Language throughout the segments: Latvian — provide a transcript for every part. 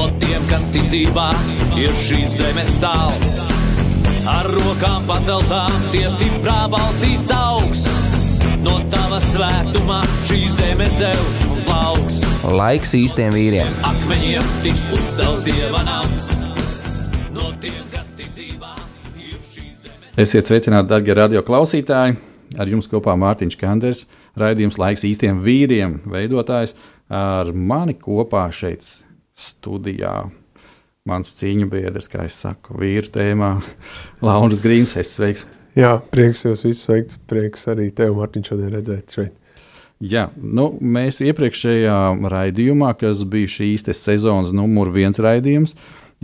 No tiem, kas ticībā ir šīs zemes sāls. Ar rokām paceltām, tie stiprā balsīs augs. No tava svētumā šī zeme zeus un plauks. Laiks īstiem vīriem! Akmeņiem tiks uzcelts dieva nams. No tiem, kas ticībā ir šīs zemes. Esiet sveicināti, darbie radio klausītāji! Ar jums kopā Mārtiņš Kanders, raidījums laiks īstiem vīriem, veidotājs. Ar mani kopā šeit studijā mans cīņu biedrs, kā es saku, vīru tēmā, Lauris Grīns. Es sveiks! Jā, prieks jūs visus sveikt. Prieks arī tev, Mārtiņ, šodien redzēt šeit. Jā, nu, mēs iepriekšējā raidījumā, kas bija šīs sezonas numur viens raidījums,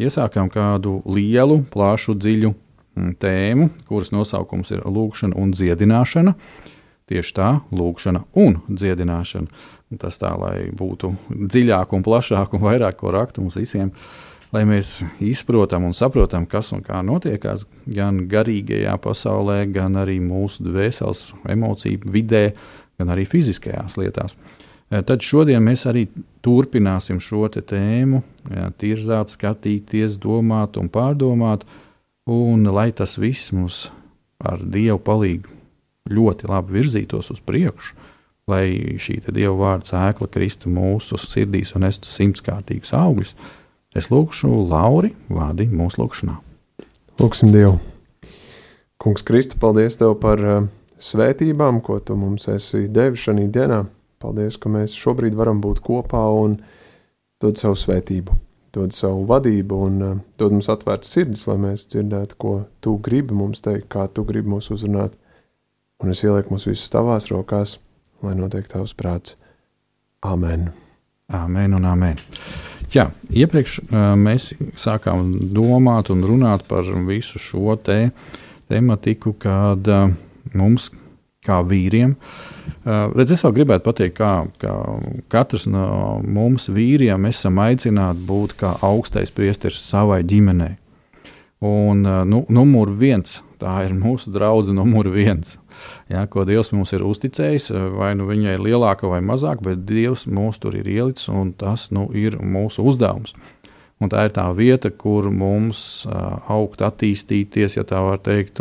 iesākām kādu lielu, plašu, dziļu mm, tēmu, kuras nosaukums ir lūkšana un dziedināšana. Tieši tā, lūkšana un dziedināšana. Un tas tā, lai būtu dziļāk un plašāk un vairāk ko raktu mums visiem, lai mēs izprotam un saprotam, kas un kā notiekās gan garīgajā pasaulē, gan arī mūsu dvēseles, emociju vidē, gan arī fiziskajās lietās. Eh, Tad šodien mēs arī turpināsim šo tēmu, jā, tirzāt, skatīties, domāt un pārdomāt, un lai tas viss mums ar Dievu palīdzību ļoti labi virzītos uz priekšu, lai šī Dieva vārda sēkla kristu mūsu sirdīs un estu simtkārtīgus augļus, es lūgšu Lauri vādi mūsu lūgšanā. Lūksim Dievu. Kungs, Kristu, paldies Tev par uh, svētībām, ko Tu mums esi devis šajā dienā. Paldies, ka mēs šobrīd varam būt kopā un dod savu svētību, dod savu vadību un uh, dod mums atvērtas sirdis, lai mēs dzirdētu, ko Tu gribi mums teikt, kā Tu gribi mūs uzrunāt. Un es ielieku mūs visus tavās rokās, lai notiek Tavs prāts. Amen! Amen un amen. Jā, iepriekš mēs sākām domāt un runāt par visu šo te tematiku, kad mums, kā vīriem, redz, es vēl gribētu pateikt, kā, kā katrs no mums vīriem esam aicināti būt kā augstais priesteris savai ģimenei. Un nu, numur viens, tā ir mūsu draudzene numur viens. Ja, ko Dievs mums ir uzticējis, vai nu viņa ir lielāka vai mazāka, bet Dievs mūs tur ir ielicis, un tas nu, ir mūsu uzdevums. Un tā ir tā vieta, kur mums uh, augt, attīstīties, ja tā var teikt,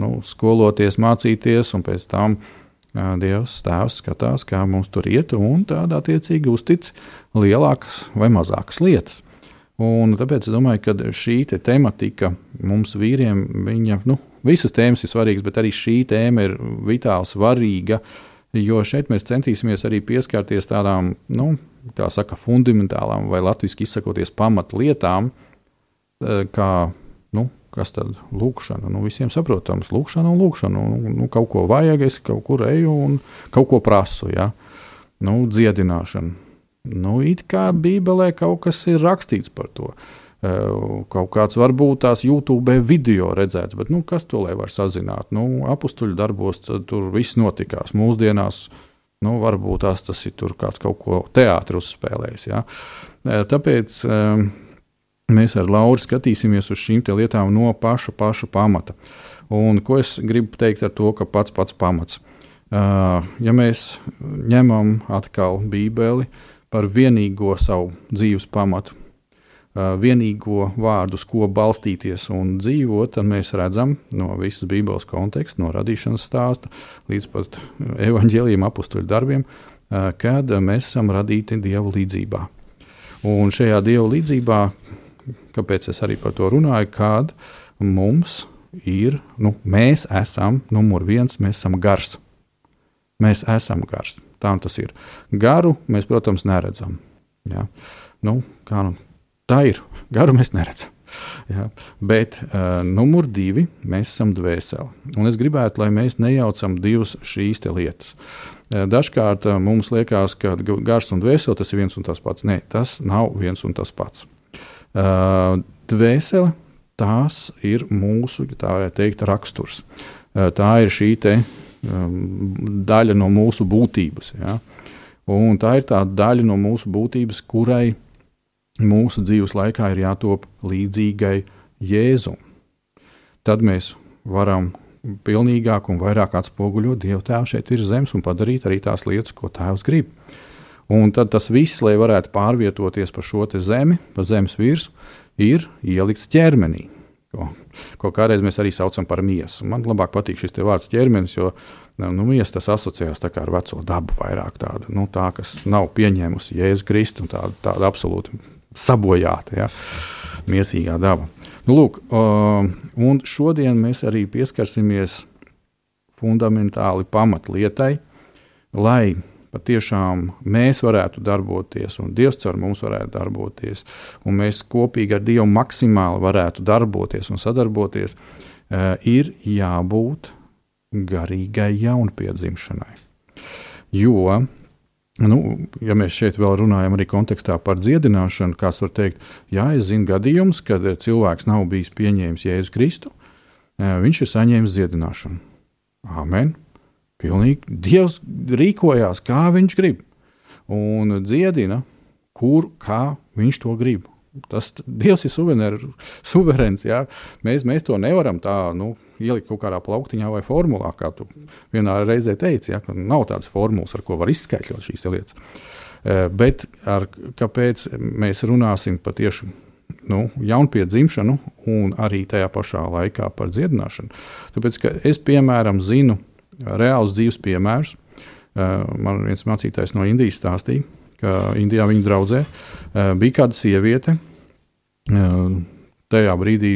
nu, skoloties, mācīties, un pēc tam uh, Dievs tēvs skatās, kā mums tur iet, un tādā attiecīgi uztic lielākas vai mazākas lietas. Un tāpēc es domāju, ka šī te tematika mums vīriem, viņa, nu, visas tēmas ir svarīgas, bet arī šī tēma ir vitāli svarīga, jo šeit mēs centīsimies arī pieskarties tādām, nu, kā saka, fundamentālām vai latviešu izsakoties pamatlietām, eh, kā, nu, kas tad lūkšana. Nu, visiem saprotams, lūkšana un lūkšana. Nu, nu, kaut ko vajag, es kaut kur eju un kaut ko prasu. Ja? Nu, dziedināšana. Nu, it kā Bībelē kaut kas ir rakstīts par to. Kaut kāds varbūt tās YouTube video redzēts, bet nu, kas to lai var sazināt? Nu, apstuļu darbos tad tur viss notikās. Mūsdienās nu, varbūt tās tas ir tur kāds kaut ko teātris uzspēlējis. Ja? Tāpēc mēs ar Lauru skatīsimies uz šīm lietām no paša, paša pamata. Un ko es gribu teikt ar to, ka pats pats pamats. Ja mēs ņemam atkal Bībeli par vienīgo savu dzīves pamatu, vienīgo vārdu, uz ko balstīties un dzīvot, tad mēs redzam no visas Bībeles konteksta, no radīšanas stāsta līdz pat evaņģēlījuma apstuļu darbiem, kad mēs esam radīti Dieva līdzjūtībā. Un šajā Dieva līdzjūtībā, kāpēc es arī par to runāju, kad mums ir, nu, mēs esam numur viens, mēs esam gars. Mēs esam gars. Tā tas ir. Garu mēs, protams, neredzam. Ja? Nu, kā, nu, tā ir. Garu mēs neredzam. Ja? Bet uh, numur divi mēs esam dvēseli. Un es gribētu, lai mēs nejaucam divas šīs lietas. Uh, dažkārt uh, mums liekas, ka gars un dvēsele tas ir viens un tas pats. Nē, tas nav viens un tas pats. Uh, dvēsele, tās ir mūsu, tā varētu teikt, raksturs. Uh, tā ir šī te, um, daļa no mūsu būtības. Ja? Un tā ir tā daļa no mūsu būtības, kurai mūsu dzīves laikā ir jātop līdzīgai Jēzum. Tad mēs varam pilnīgāk un vairāk atspoguļot Dievu Tēvu šeit ir zemes un padarīt arī tās lietas, ko Tēvs grib. Un tad tas viss, lai varētu pārvietoties pa šo zemi, pa zemes virsmu, ir ielikts ķermenī. Ko, ko kādreiz mēs arī saucam par miesu. Man labāk patīk šis vārds ķermenis, jo nu, miesa tas asociējās ar veco dabu vairāk. Tāda, nu, tā, kas nav pieņēmusi Jēzus Kristu, tāda, tāda absolūti sabojāta, ja, miesīgā daba. Nu, lūk, uh, un šodien mēs arī pieskarsimies fundamentāli pamatlietai, lai patiešām mēs varētu darboties, un Dievs caur mums varētu darboties, un mēs kopīgi ar Dievu maksimāli varētu darboties un sadarboties, uh, ir jābūt garīgai jaunpiedzimšanai. Jo Nu, ja mēs šeit vēl runājam arī kontekstā par dziedināšanu, kāds var teikt, jā, es zinu gadījumus, kad cilvēks nav bijis pieņēmis Jēzu Kristu, eh, viņš ir saņēmis dziedināšanu. Amen. Pilnīgi Dievs rīkojās, kā viņš grib, un dziedina, kur, kā viņš to grib. Tas Dievs ir suverēns. Jā. Mēs, mēs to nevaram tā nu, ielikt kaut kādā plauktiņā vai formulā, kā tu vienā reizē teici. Jā, nav tādas formulas, ar ko var izskaidrot šīs lietas. E, bet ar, kāpēc mēs runāsim patiešām nu, jaunpiedzimšanu un arī tajā pašā laikā par dziedināšanu? Tāpēc, ka es, piemēram, zinu reālus dzīves piemērus. E, man viens mācītājs no Indijas stāstīja, ka Indijā viņa draudzē eh, bija kāda sieviete. Eh, tajā brīdī,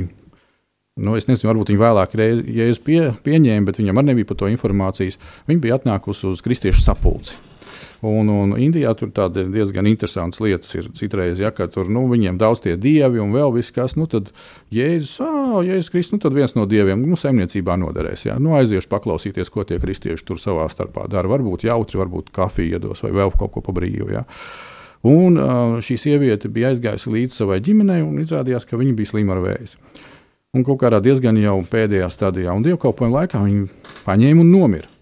nu, es nezinu, varbūt viņa vēlāk Jēzus pie, pieņēma, bet viņam arī nebija par to informācijas. Viņa bija atnākusi uz kristiešu sapulci. Un, un Indijā tur diezgan interesants lietas ir citreiz, ja tur nu, viņiem daudz tie dievi un vēl viss, kas, nu tad Jēzus, oh, Jēzus Kristus, nu tad viens no dieviem nu, saimniecībā noderēs. Ja? Nu, aiziešu paklausīties, ko tie kristieši tur savā starpā dara. Varbūt jautri, varbūt kafiju iedos vai vēl kaut ko pa brīvu. Ja? Un šī sieviete bija aizgājusi līdz savai ģimenei un izrādījās, ka viņa bija slima ar vēzi. Un kaut kādā diezgan jau pēdējā stadijā, un dievkalpojuma laikā viņa paņēma un nomira.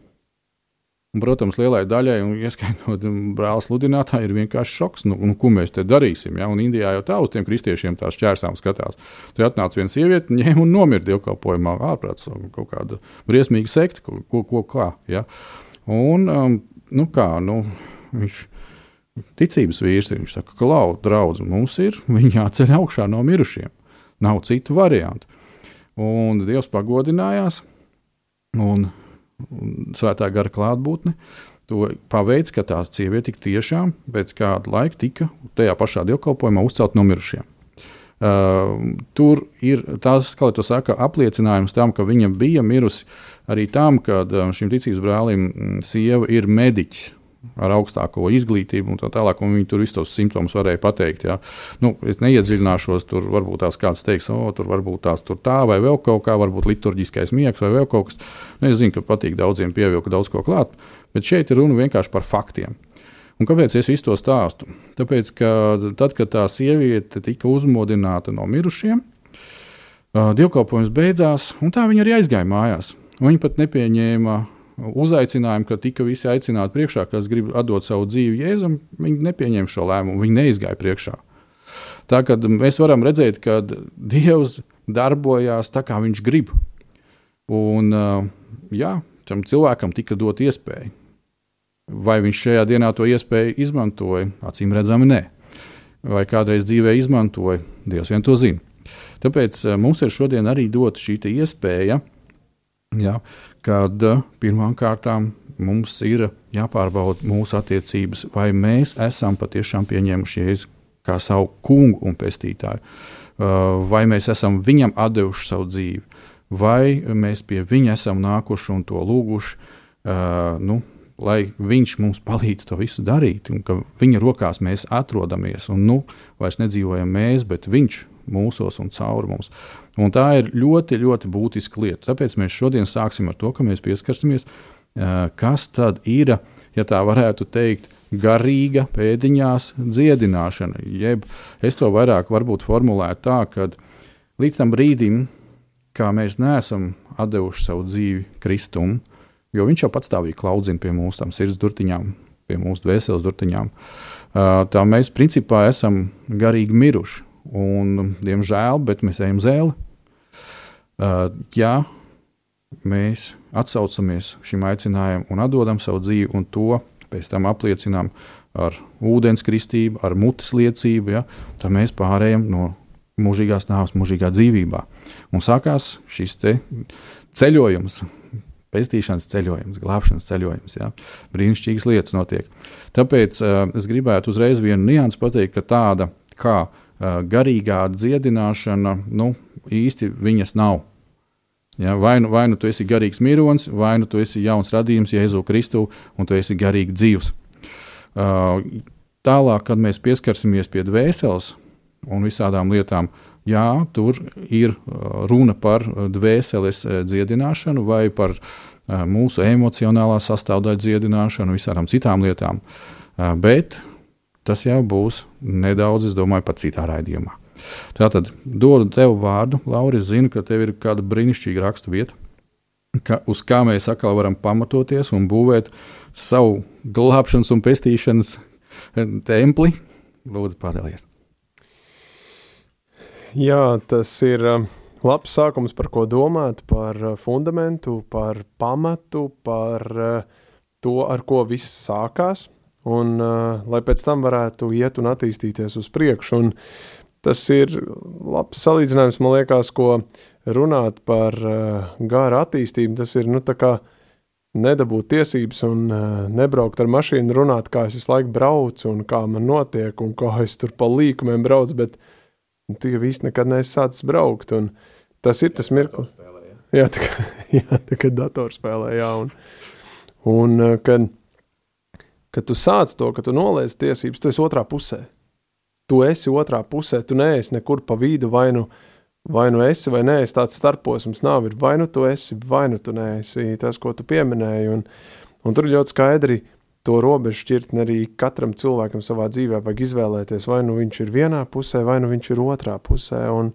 Protams, lielai daļai, un ieskaitot brāl sludinātāju, ir vienkārši šoks, nu, nu, ko mēs te darīsim. Ja? Un Indijā jau tā uz tiem kristiešiem tās šķērsām skatās. Tur atnāca viena sieviete, ņēma un nomira dievkalpojumā ārprāts, kaut kāda briesmīga sekta, ko, ko, ko kā. Ja? Un, um, nu kā, nu, viņš ticības vīrs, viņš saka, ka lau, draudz, mums ir, viņi jāceļ augšā no mirušiem. Nav citu variantu. Un Dievs pagodinājās, un svētā gara klātbūtne. To paveic, ka tā sieviete tiešām pēc kāda laika tika tajā pašā dievkalpojumā uzcelt no mirušiem. Uh, tur ir tas, kā jau saka, apliecinājums tam, ka viņa bija mirusi arī tam, ka šim ticības brālim sieva ir mediķis ar augstāko izglītību un tā tālāk, un viņi tur visus tos simptomus varēja pateikt. Ja. Nu, es neiedziļināšos, tur varbūt tās kāds teiks, o, tur varbūt tās tur tā vai vēl kaut kā, varbūt liturģiskais miegs vai vēl kaut kas. Nu, es zinu, ka patīk daudziem pievilkt daudz ko klāt, bet šeit ir runa vienkārši par faktiem. Un kāpēc es visu to stāstu? Tāpēc, ka tad, kad tā sieviete tika uzmodināta no mirušiem, dievkalpojums beidzās, un tā viņa arī aizgāja mājās. Viņa pat nepieņēma uzaicinājumu, ka tika visi aicināti priekšā, kas grib atdot savu dzīvi Jēzum, viņi nepieņēma šo lēmumu, viņi neizgāja priekšā. Tā kā mēs varam redzēt, ka Dievs darbojās tā, kā viņš grib. Un jā, tam cilvēkam tika dot iespēja. Vai viņš šajā dienā to iespēju izmantoja? Acīm redzami, nē. Vai kādreiz dzīvē izmantoja, Dievs vien to zina. Tāpēc mums ir šodien arī dota šī iespēja Ja, kad eh, pirmām kārtām mums ir jāpārbauda mūsu attiecības, vai mēs esam patiešām pieņēmuši Jēzu kā savu kungu un pestītāju, eh, vai mēs esam viņam devuši savu dzīvi, vai mēs pie viņa esam nākuši un to lūguši, eh, nu, lai viņš mums palīdz to visu darīt, un ka viņa rokās mēs atrodamies, un nu vairs nedzīvojam mēs, bet viņš mūsos un caur mums. Un tā ir ļoti, ļoti būtiska lieta. Tāpēc mēs šodien sāksim ar to, ka mēs pieskarsimies, kas tad ir ja tā varētu teikt, garīga pēdiņās dziedināšana. Jeb es to vairāk varbūt formulētu tā, ka līdz tam brīdim, kā mēs neesam devuši savu dzīvi Kristum, jo viņš jau patstāvīgi klaudzina pie mūsu sirds durtiņām, pie mūsu dvēseles durtiņām, tā mēs principā esam garīgi miruši. Un, diemžēl, bet mēs ejam zēli. Ja mēs atsaucamies šim aicinājumam un atdodam savu dzīvi, un to pēc tam apliecinām ar ūdens kristību, ar mutes liecību, ja, tad mēs pārējām no mūžīgās nāves, mūžīgā dzīvībā. Un sākās šis ceļojums, pestīšanas ceļojums, glābšanas ceļojums. Ja. Brīnišķīgas lietas notiek. Tāpēc uh, es gribētu uzreiz vienu niansu pateikt, ka tāda kā uh, garīgā dziedināšana, nu, īsti viņas nav. Ja, vai, nu, vai nu tu esi garīgs mironis, vai nu tu esi jauns radījums, Jēzu Kristu, un tu esi garīgi dzīvs. Uh, tālāk, kad mēs pieskarsimies pie dvēseles un visādām lietām, jā, tur ir uh, runa par dvēseles dziedināšanu vai par mūsu emocionālā sastāvdaļa dziedināšanu, visādām citām lietām. Bet tas jau būs nedaudz, es domāju, pat citā raidījumā. Tātad dodu tev vārdu, Lauris. Zinu, ka tev ir kāda brīnišķīga raksturvieta, ka, uz kā mēs atkal varam pamatoties un būvēt savu glābšanas un pestīšanas eh, templi. Lūdzu, padalies. Jā, tas ir eh, labs sākums, par ko domāt, par eh, fundamentu, par pamatu, par to, ar ko viss sākās, un lai pēc tam varētu iet un attīstīties uz priekšu. Un Tas ir labs salīdzinājums, man liekas, ko runāt par uh, gara attīstību. Tas ir nu, nedabūt tiesības un uh, nebraukt ar mašīnu, runāt, kā es visu laiku braucu un kā man notiek un kā es tur pa līkumiem braucu, bet tu jau īsti nekad neesi sācis braukt. Un tas ir tas mirklis. Jā, tā kā, jā, tā kā datorspēlē, jā. Un, un uh, kad, kad tu sāc to, ka tu noliec tiesības, tu esi otrā pusē. Tu esi otrā pusē, tu neesi nekur pa vidu, vai nu, vai nu esi, vai nē, tāds starposms nav, ir vai nu tu esi, vai nu tu neesi, tas, ko tu pieminēji, un, un tur ļoti skaidri to robežu šķirtni arī katram cilvēkam savā dzīvē vajag izvēlēties, vai nu viņš ir vienā pusē, vai nu viņš ir otrā pusē, un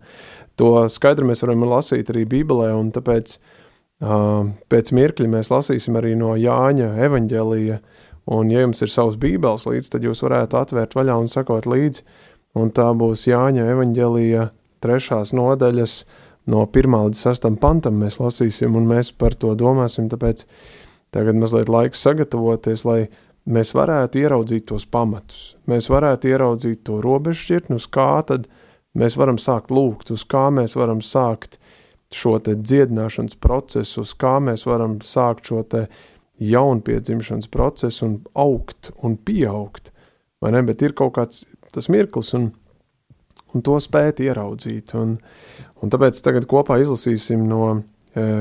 to skaidri mēs varam lasīt arī Bībelē, un tāpēc uh, pēc mirkļa mēs lasīsim arī no Jāņa evaņģēlija, un ja jums ir savs bībeles līdzi, tad jūs varētu atvērt vaļā un sakot līdzi, un tā būs Jāņa evaņģelija trešās nodaļas no 1 līdz 6 pantam mēs lasīsim, un mēs par to domāsim, tāpēc tagad mazliet laiks sagatavoties, lai mēs varētu ieraudzīt tos pamatus, mēs varētu ieraudzīt to robežu šķirtni, uz kā tad mēs varam sākt lūgt, uz kā mēs varam sākt šo te dziedināšanas procesu, uz kā mēs varam sākt šo te jaunpiedzimšanas procesu un augt un pieaugt, vai ne, bet ir kaut kāds tas mirklis, un, un to spēt ieraudzīt. Un, un tāpēc tagad kopā izlasīsim no e,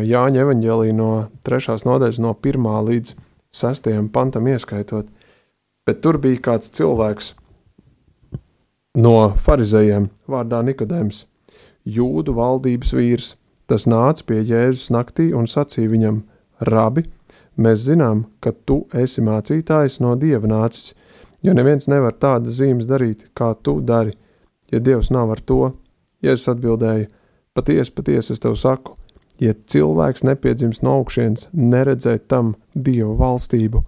Jāņa evaņģēlī no trešās nodaļas, no pirmā līdz sestajam pantam ieskaitot. Bet tur bija kāds cilvēks no farizējiem vārdā Nikodēms, jūdu valdības vīrs. Tas nāca pie Jēzus naktī un sacīja viņam, Rabi, mēs zinām, ka tu esi mācītājs no Dieva nācis, Jo neviens nevar tādas zīmes darīt, kā tu dari, ja Dievs nav ar to. Jēzus atbildēja: Patiesi, patiesi es tev saku, ja cilvēks nepiedzims no augšienes, neredzēt tam Dieva valstību.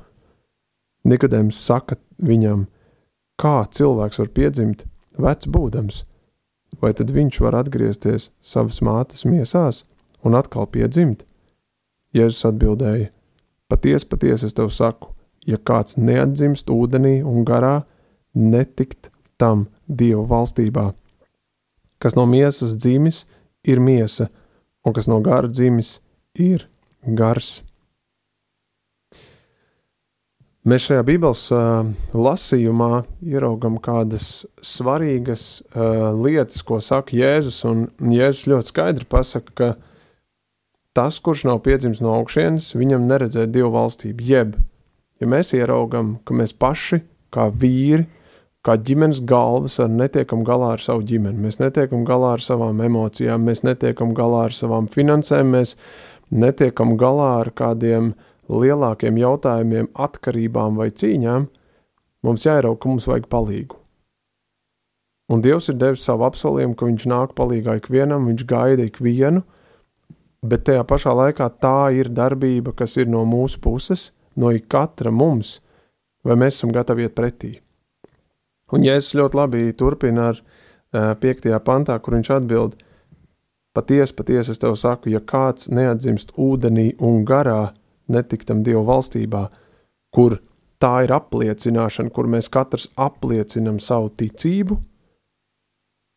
Nikodēms saka viņam, kā cilvēks var piedzimt, vecs būdams, vai tad viņš var atgriezties savas mātes miesās un atkal piedzimt? Jēzus atbildēja: Patiesi, patiesi es tev saku, ja kāds neatdzimst ūdenī un garā, netikt tam Dieva valstībā. Kas no miesas dzimis, ir miesa, un kas no gara dzimis, ir gars. Mēs šajā Bībeles uh, lasījumā ieraugam kādas svarīgas uh, lietas, ko saka Jēzus. Jēzus ļoti skaidri pasaka, ka tas, kurš nav piedzimis no augšienes, viņam neredzēja Dieva valstību, jeb ja mēs ieraugam, ka mēs paši, kā vīri, kā ģimenes galvas, ar netiekam galā ar savu ģimeni, mēs netiekam galā ar savām emocijām, mēs netiekam galā ar savām finansēm, mēs netiekam galā ar kādiem lielākiem jautājumiem, atkarībām vai cīņām, mums jāierauga, ka mums vajag palīdzību. Un Dievs ir devis savu apsolījumu, ka Viņš nāk palīdzīgā ikvienam, Viņš gaida ikvienu, bet tajā pašā laikā tā ir darbība, kas ir no mūsu puses, no katra mums, vai mēs esam gatavi iet pretī. Un Jēzus ļoti labi turpina ar uh, 5. pantā, kur viņš atbild: Patiesi, patiesi es tev saku, ja kāds neatdzimst ūdenī un garā, netiktam Dieva valstībā, kur tā ir apliecināšana, kur mēs katrs apliecinam savu ticību,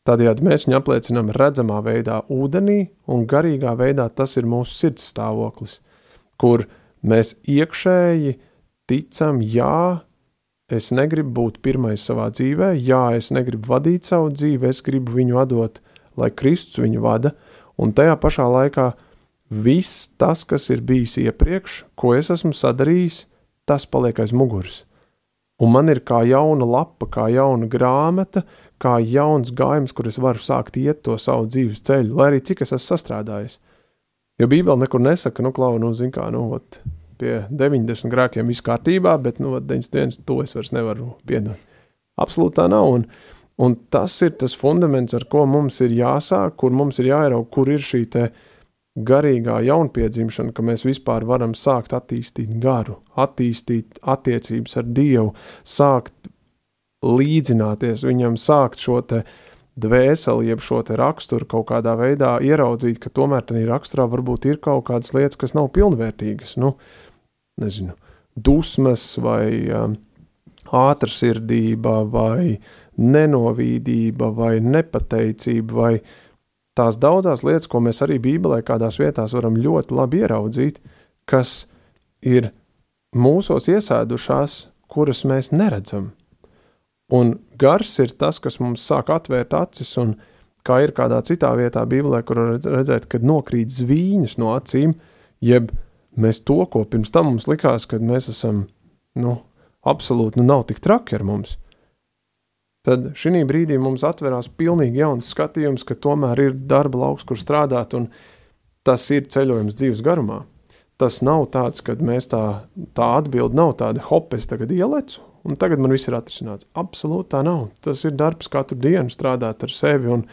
Tādējādi mēs viņu apliecinām redzamā veidā ūdenī, un garīgā veidā tas ir mūsu sirds stāvoklis, kur mēs iekšēji ticam, jā, es negribu būt pirmais savā dzīvē, jā, es negribu vadīt savu dzīvi, es gribu viņu atdot, lai Kristus viņu vada, un tajā pašā laikā viss tas, kas ir bijis iepriekš, ko es esmu sadarījis, tas paliek aiz muguras. Un man ir kā jauna lapa, kā jauna grāmata, kā jauns gājums, kur es varu sākt iet to savu dzīves ceļu, lai arī cik es esmu sastrādājis. Jo Bībele nekur nesaka, nu, klau, nu, zin kā, nu, ot, pie 90 grēkiem viss kārtībā, bet, nu, 91 to es vairs nevaru piedot. Absolūti tā nav, un, un tas ir tas fundaments, ar ko mums ir jāsāk, kur mums ir jāierauga, kur ir šī te garīgā jaunpiedzimšana, ka mēs vispār varam sākt attīstīt garu, attīstīt attiecības ar Dievu, sākt līdzināties viņam, sākt šo te dvēseli, jeb šo te raksturu kaut kādā veidā ieraudzīt, ka tomēr tādā raksturā varbūt ir kaut kādas lietas, kas nav pilnvērtīgas. Nu, nezinu, dusmas vai um, ātrsirdība vai nenovīdība vai nepateicība vai tās daudzas lietas, ko mēs arī Bībelē kādās vietās varam ļoti labi ieraudzīt, kas ir mūsos iesēdušās, kuras mēs neredzam. Un gars ir tas, kas mums sāk atvērt acis, un kā ir kādā citā vietā Bībelē, kur redzēt, kad nokrīt zvīņas no acīm, jeb mēs to, ko pirms tam mums likās, kad mēs esam, nu, absolūti, nu, nav tik traki ar mums. Tad šī brīdī mums atverās pilnīgi jauns skatījums, ka tomēr ir darba lauks, kur strādāt, un tas ir ceļojums dzīves garumā. Tas nav tāds, ka mēs tā, tā atbildi nav tāda, hop, es tagad ielecu, un tagad man viss ir atrisināts. Absolūti tā nav. Tas ir darbs katru dienu strādāt ar sevi, un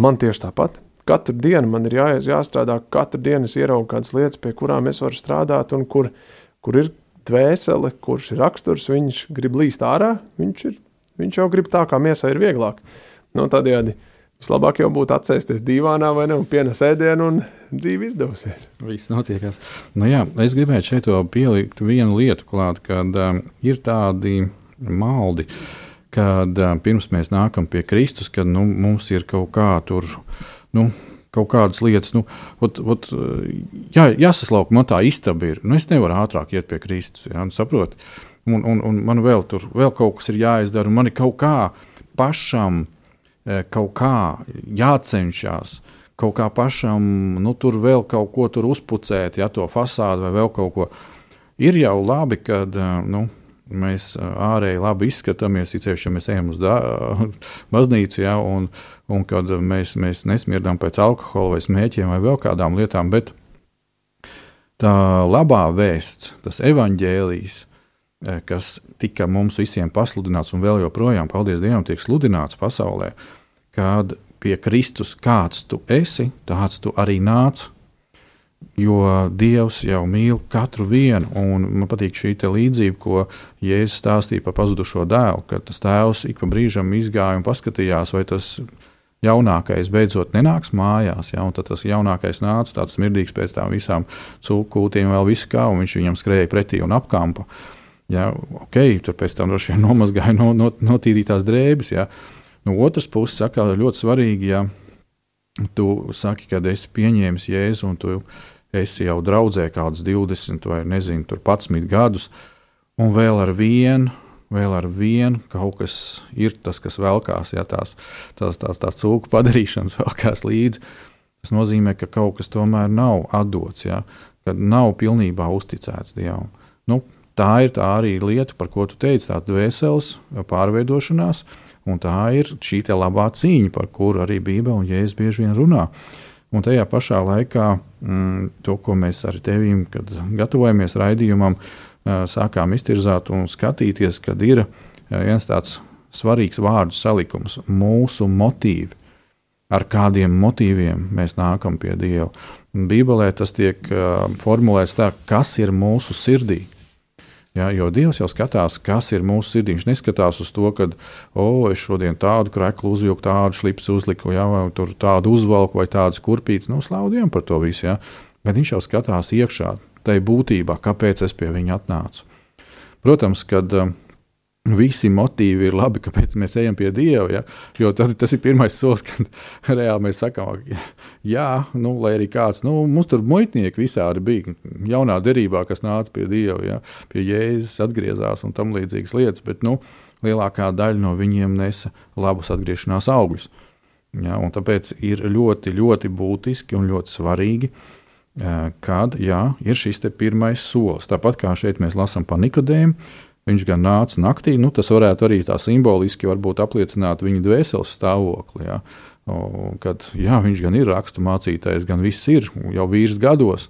man tieši tāpat. Katru dienu man ir jā, jāstrādā, katru dienu es ieraugu kādas lietas, pie kurām es varu strādāt, un kur, kur ir dvēsele, kurš ir raksturs, viņš grib līst ārā, viņš, ir, viņš jau grib tā, kā miesai ir vieglāk. No nu, tādējādi vislabāk jau būtu atsēsties divānā vai ne, un pienes ēdienu, un dzīve izdosies. Viss notiekās. Nu, jā, es gribētu šeit pielikt vienu lietu klāt, kad um, ir tādi maldi, kad um, pirms mēs nākam pie Kristus, kad nu, mums ir kaut kā tur. Nu, Kaut kādas lietas, nu, ot, ot, jā, jāsaslauka, man tā istaba ir. Nu, es nevaru ātrāk iet pie Kristus, jā, nu, saproti. Un, un, un man vēl tur vēl kaut kas ir jāizdara, un man ir kaut kā pašam, eh, kaut kā jācenšas kaut kā pašam, nu, tur vēl kaut ko tur uzpucēt, ja to fasādi vai vēl kaut ko. Ir jau labi, kad nu, mēs ārēji labi izskatāmies, īpaši, ja mēs ejam uz baznīcu, ja, un, un kad mēs, mēs nesmirdam pēc alkohola vai smēķiem vai vēl kādām lietām, bet tā labā vēsts, tas evaņģēlijs, kas tika mums visiem pasludināts un vēl joprojām, paldies Dievam, tiek sludināts pasaulē, kad pie Kristus, kāds tu esi, tāds tu arī nāc. Jo Dievs jau mīl katru vienu, un man patīk šī līdzība, ko Jēzus stāstīja par pazudušo dēlu, kad tas tēvs ik pa brīžam izgāja un paskatījās, vai tas jaunākais beidzot nenāks mājās. Ja, tad tas jaunākais nāca tāds smirdīgs pēc tām visām cūkūtiem, vēl viss kā, un viņš viņam skrēja pretī un apkampa. Ja, ok, tur pēc tam droši vien nomazgāja no, no, notīrītās drēbes. Ja, No otras puses, saka, ļoti svarīgi, ja tu saki, ka esi pieņēmis jēzu un tu esi jau draudzē kādus 20 vai nezinu, 11 gadus, un vēl ar vienu. Vēl ar vienu kaut kas ir tas, kas velkās, ja tās, tās, tās, tās cūku padarīšanas velkās līdzi. Tas nozīmē, ka kaut kas tomēr nav atdots, ja, kad nav pilnībā uzticēts Dievam. Nu, tā ir tā arī lieta, par ko tu teici, tā dvēseles pārveidošanās, Un tā ir šī labā cīņa, par kuru arī Bībele un Jēzus bieži vien runā. Un tajā pašā laikā mm, to, ko mēs ar tevīm, kad gatavojamies raidījumam, sākām iztirzāt un skatīties, kad ir viens tāds svarīgs vārdu salikums - mūsu motīvi. Ar kādiem motīviem mēs nākam pie Dieva. Bībelē tas tiek formulēts tā, kas ir mūsu sirdī. Ja, jo Dievs jau skatās, kas ir mūsu sirdī. Viņš neskatās uz to, ka, oh, es šodien tādu kreklu uzvilku, tādu slipsu uzliku, ja, vai tādu uzvalku, vai tādu kurpīti. Nu, slavu Dievam par to visu. Ja. Bet viņš jau skatās iekšā, tai būtībā, kāpēc es pie viņa atnācu. Protams, kad uh, visi motīvi ir labi, kāpēc mēs ejam pie Dieva. Ja? Jo tad, tas ir pirmais solis, kad reāli mēs sakām, jā, nu, lai arī kāds, nu, mums tur muitnieki visādi bija jaunā derībā, kas nāca pie Dieva, ja? pie Jēzus atgriezās un tam līdzīgas lietas, bet nu, lielākā daļa no viņiem nesa labus atgriešanās augļus. Ja? Un tāpēc ir ļoti, ļoti būtiski un ļoti svarīgi. Kad jā, ir šis pirmais solis. Tāpat kā šeit mēs lasām par Nikodēmu, Viņš gan nāca naktī, nu, tas varētu arī tā simboliski apliecināt viņa dvēseles stāvokli. O, kad jā, viņš gan ir rakstu mācītājs, gan viss ir jau vīrs gados.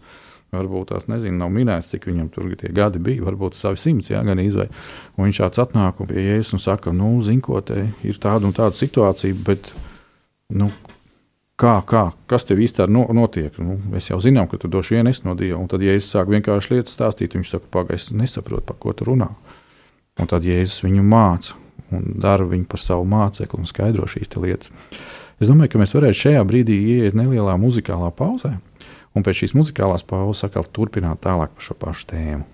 Varbūt tās nezinu, nav minēts, cik viņam tur tie gadi bija. Varbūt savi simts, jā, gan izvēle. Viņš tāds atnāk pie jēzus un saka, nu, zini, ko te ir tāda un tāda situācija, bet, nu, kā, kā, kas tev īstenībā notiek? Nu, mēs jau zinām, ka tu došu ienes no Dieva. Un tad, ja es sāku vienkārši lietas stāstīt, viņš saka, pagaidi, es nesaprotu, par ko tu runā. Un tad Jēzus viņu māca un dara viņu par savu mācekli un skaidro šīs lietas. Es domāju, ka mēs varētu šajā brīdī ieiet nelielā muzikālā pauzē, un pēc šīs muzikālās pauzes atkal turpināt tālāk par šo pašu tēmu.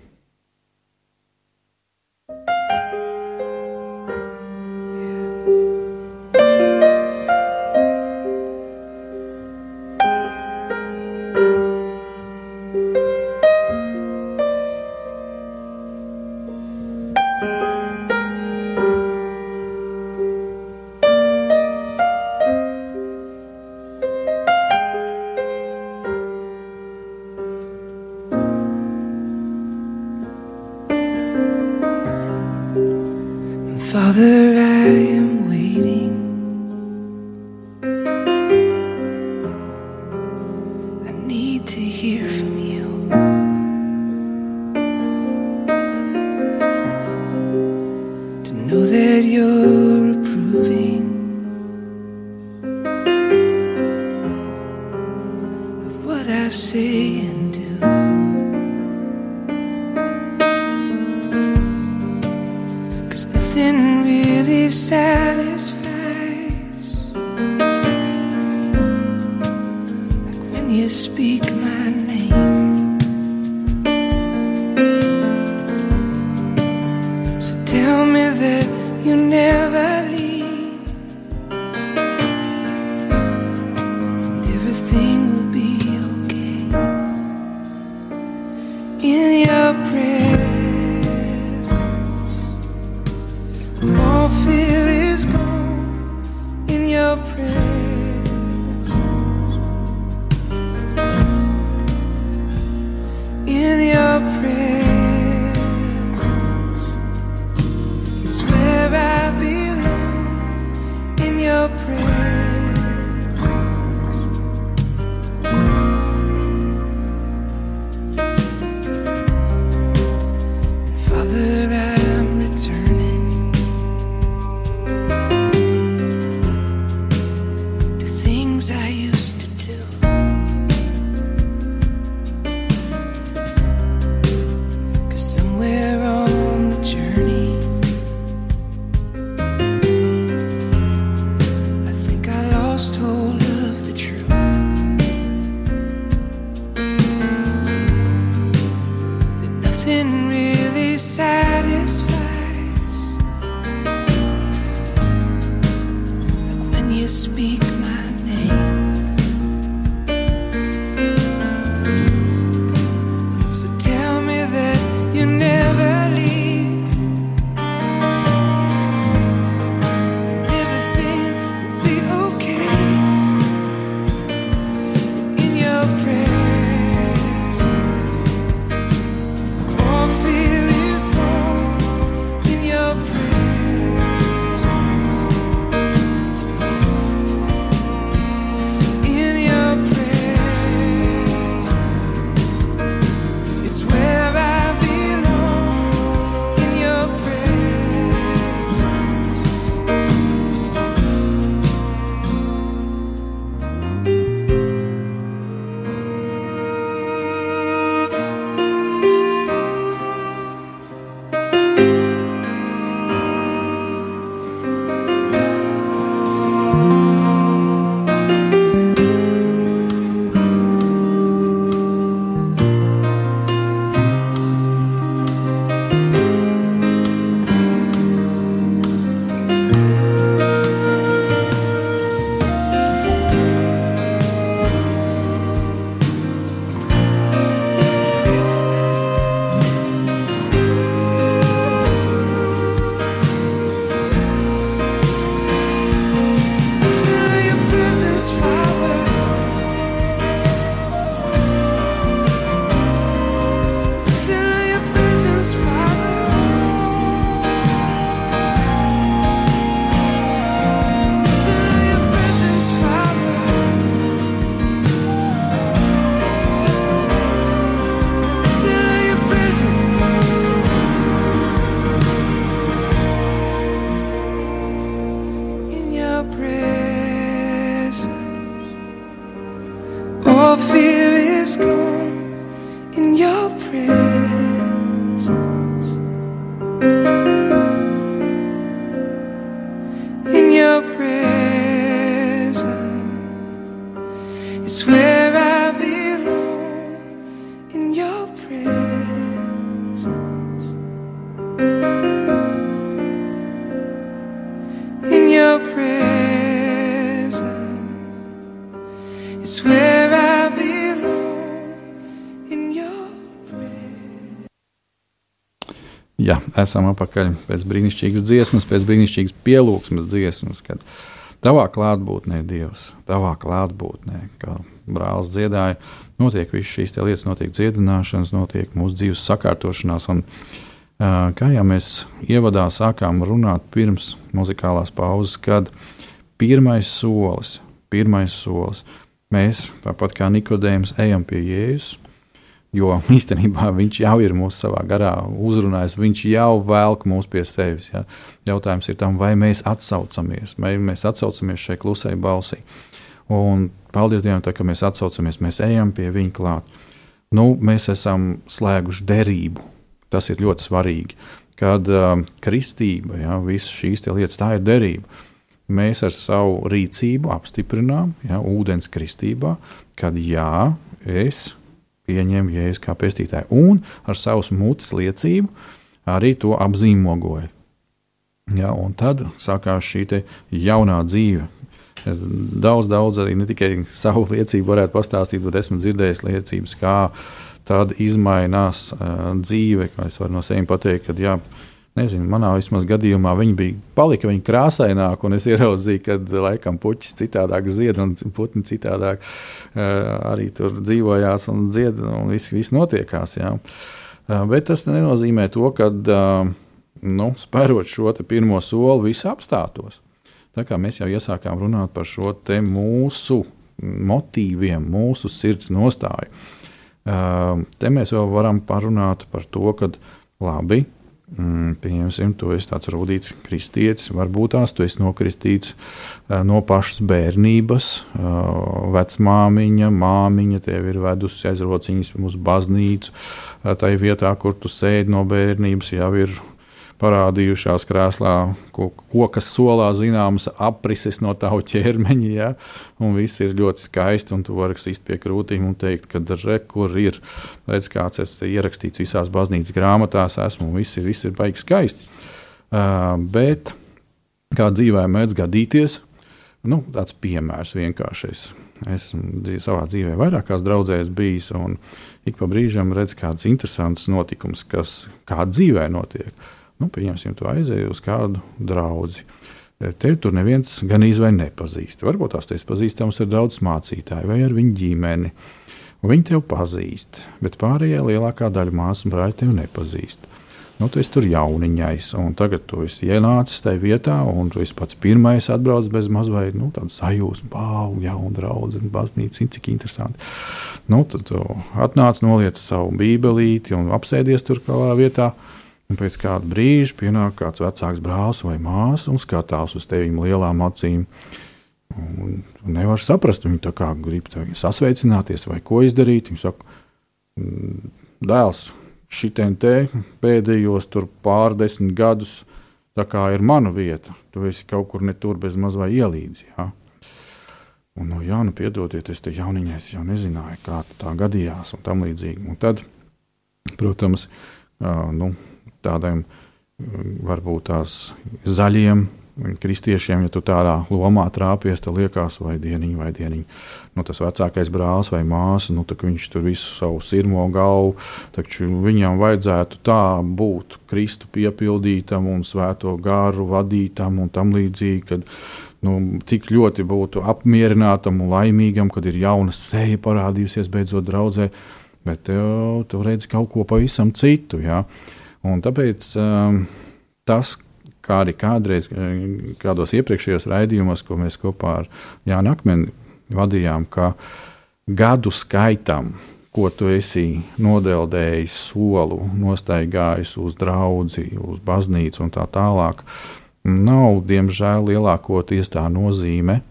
Esam atpakaļ pēc brīnišķīgas dziesmas, pēc brīnišķīgas pielūgsmes dziesmas, kad tavā klātbūtnē, Dievs, tavā klātbūtnē, kā brālis dziedāja, notiek visas šīs lietas, notiek dziedināšanas, notiek mūsu dzīves sakārtošanās. Un, kā jau mēs ievadā sākām runāt pirms muzikālās pauzes, kad pirmais solis, pirmais solis, mēs, tāpat kā Nikodējums, ejam pie Jēzus. Jo īstenībā viņš jau ir mūsu savā garā uzrunājis, viņš jau velk mūs pie sevis. Ja? Jautājums ir tam, vai mēs atsaucamies, vai mēs atsaucamies šai klusai balsī. Un paldies Dievam, tā, ka mēs atsaucamies, mēs ejam pie viņa klāt. Nu, mēs esam slēguši derību. Tas ir ļoti svarīgi. Kad uh, kristība, ja, visas šīs lietas, tā ir derība. Mēs ar savu rīcību apstiprinām, ja, ūdens kristībā, kad jā, es pieņēma jēzu kā pestītāju, un ar savas mutes liecību arī to apzīmogoja. Ja, un tad sākās šī jaunā dzīve. Es daudz, daudz arī ne tikai savu liecību varētu pastāstīt, bet esmu dzirdējis liecības, kā tāda izmainās uh, dzīve. Kā es varu no sevis pateikt, ka jā, nezinu, manā vismaz gadījumā viņi bija palika viņa krāsaināki, un es ieraudzīju, ka laikam puķis citādāk zied, un putni citādāk uh, arī tur dzīvojās un dzied, un viss, viss notiekās. Jā. Uh, bet tas nenozīmē to, ka uh, nu, spērot šo pirmo soli, viss apstātos. Tā kā mēs jau iesākām runāt par šo mūsu motīviem, mūsu sirds nostāju. Te mēs vēl varam parunāt par to, ka labi, Mm, pieņemsim, tu esi tāds rudīts kristietis, varbūt tās tu esi nokristīts uh, no pašas bērnības. Uh, vecmāmiņa, māmiņa tev ir vedusi aiz rociņas uz baznīcu. Uh, tajā vietā, kur tu sēdi no bērnības, jau ir parādījušās krēslā, ko, kokas solā zināmas aprises no tava ķermeņa. Ja? Un viss ir ļoti skaisti, un tu vari sist pie krūtīm un teikt, ka re, kur ir redz, kāds es ierakstīts visās baznīcas grāmatās, esmu un viss ir, viss ir baigi skaisti. Uh, bet kā dzīvē mēdz gadīties, nu, tāds piemērs vienkāršais. Esmu savā dzīvē vairākās draudzēs bijis, un ik pa brīžam redzu kāds interesants notikums, kas kā dzīvē notiek. Nu, pieņemsim, tu aizēji uz kādu draugu. Tevi tur neviens gan izvēlē nepazīst. Varbūt tās tevis pazīstams ar daudz mācītāju vai ar viņu ģimeni. Viņi tevi pazīst, bet pārējā lielākā daļa māsu un brāļa tevi nepazīst. Nu, tu esi tur jauniņais, un tagad tu esi ienācis tajā vietā, un tu esi pats pirmais atbraucis bez mazliet nu, tādu sajūsmu, wow, jauna draudzene, baznīca, cik interesanti. Nu, tad tu atnāc, noliec savu bībelīti un apsēdies tur kādā vietā. Un pēc kāda brīža pienāk kāds vecāks brālis vai māsa un skatās uz tevi lielām acīm. Un nevar saprast, viņi tā kā grib sasveicināties vai ko izdarīt. Viņi saka, mm, dēls, šitien te pēdējos pārdesmit gadus ir mana vieta. Tu esi kaut kur ne tur bez maz vai ielīdzi. Ja? Un, nu, jā, nu, piedodiet, es te jauniņais jau nezināju, kā tā gadījās un tam līdzīgi. Un tad, protams, uh, nu, tādiem varbūt tās zaļiem kristiešiem, ja tu tādā lomā trāpies, tad liekas, vai dieniņa, vai dieniņa. Nu, tas vecākais brālis vai māsa, nu, viņš tur visu savu sirmo galvu, taču viņam vajadzētu tā būt Kristu piepildītam un svēto gāru vadītam un tam līdzīgi, kad nu, tik ļoti būtu apmierinātam un laimīgam, kad ir jauna seja parādījusies beidzot draudzē, bet tev, tu redzi kaut ko pavisam citu. Ja? Uh, Un tāpēc um, tas, kā arī kādreiz, eh, kādos iepriekšējos raidījumos, ko mēs kopā ar Jānu Akmeni vadījām, ka gadu skaitam, ko tu esi nodeldējis solu, nostaigājis uz draugu, uz baznīcu un tā tālāk, nav diemžēl lielākoties tā nozīme.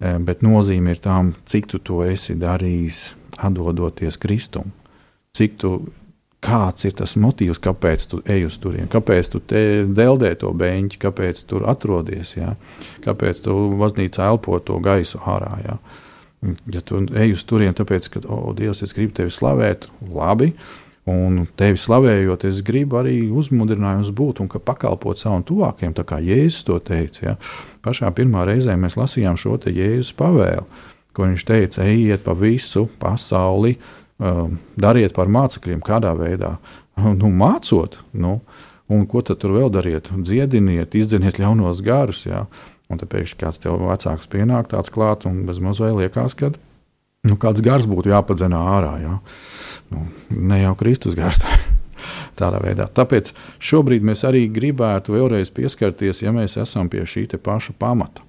Eh, bet nozīme ir tam, cik tu to esi darījis, atdodoties Kristum, cik tu kāds ir tas motīvs, kāpēc tu ej uz turieni, kāpēc tu deldē to beņķi, kāpēc tur atrodies, jā? kāpēc tu baznīcā elpo to gaisu ārā. Jā? Ja tu ej uz turieni, tāpēc, ka, o, Dievs, es gribu tevi slavēt, labi, un tevi slavējot, es gribu arī uzmundrinājums būt un pakalpot savam tuvākajam, tā kā Jēzus to teica. Ja? Pašā pirmā reizē mēs lasījām šo Jēzus pavēlu, ko viņš teica, ejiet pa visu pasauli, dariet par mācekļiem, kādā veidā. Nu, mācot, nu, un ko tad tur vēl dariet? Dziediniet, izdziniet ļaunos garus. Ja? Un tad pēkšņi kāds tev vecāks pienāk tāds klāt, un bez mazliet liekas, ka nu, kāds gars būtu jāpadzenā ārā. Ja? Nu, ne jau Kristus gars. Tādā veidā. Tāpēc šobrīd mēs arī gribētu vēlreiz pieskarties, ja mēs esam pie šī paša pamata,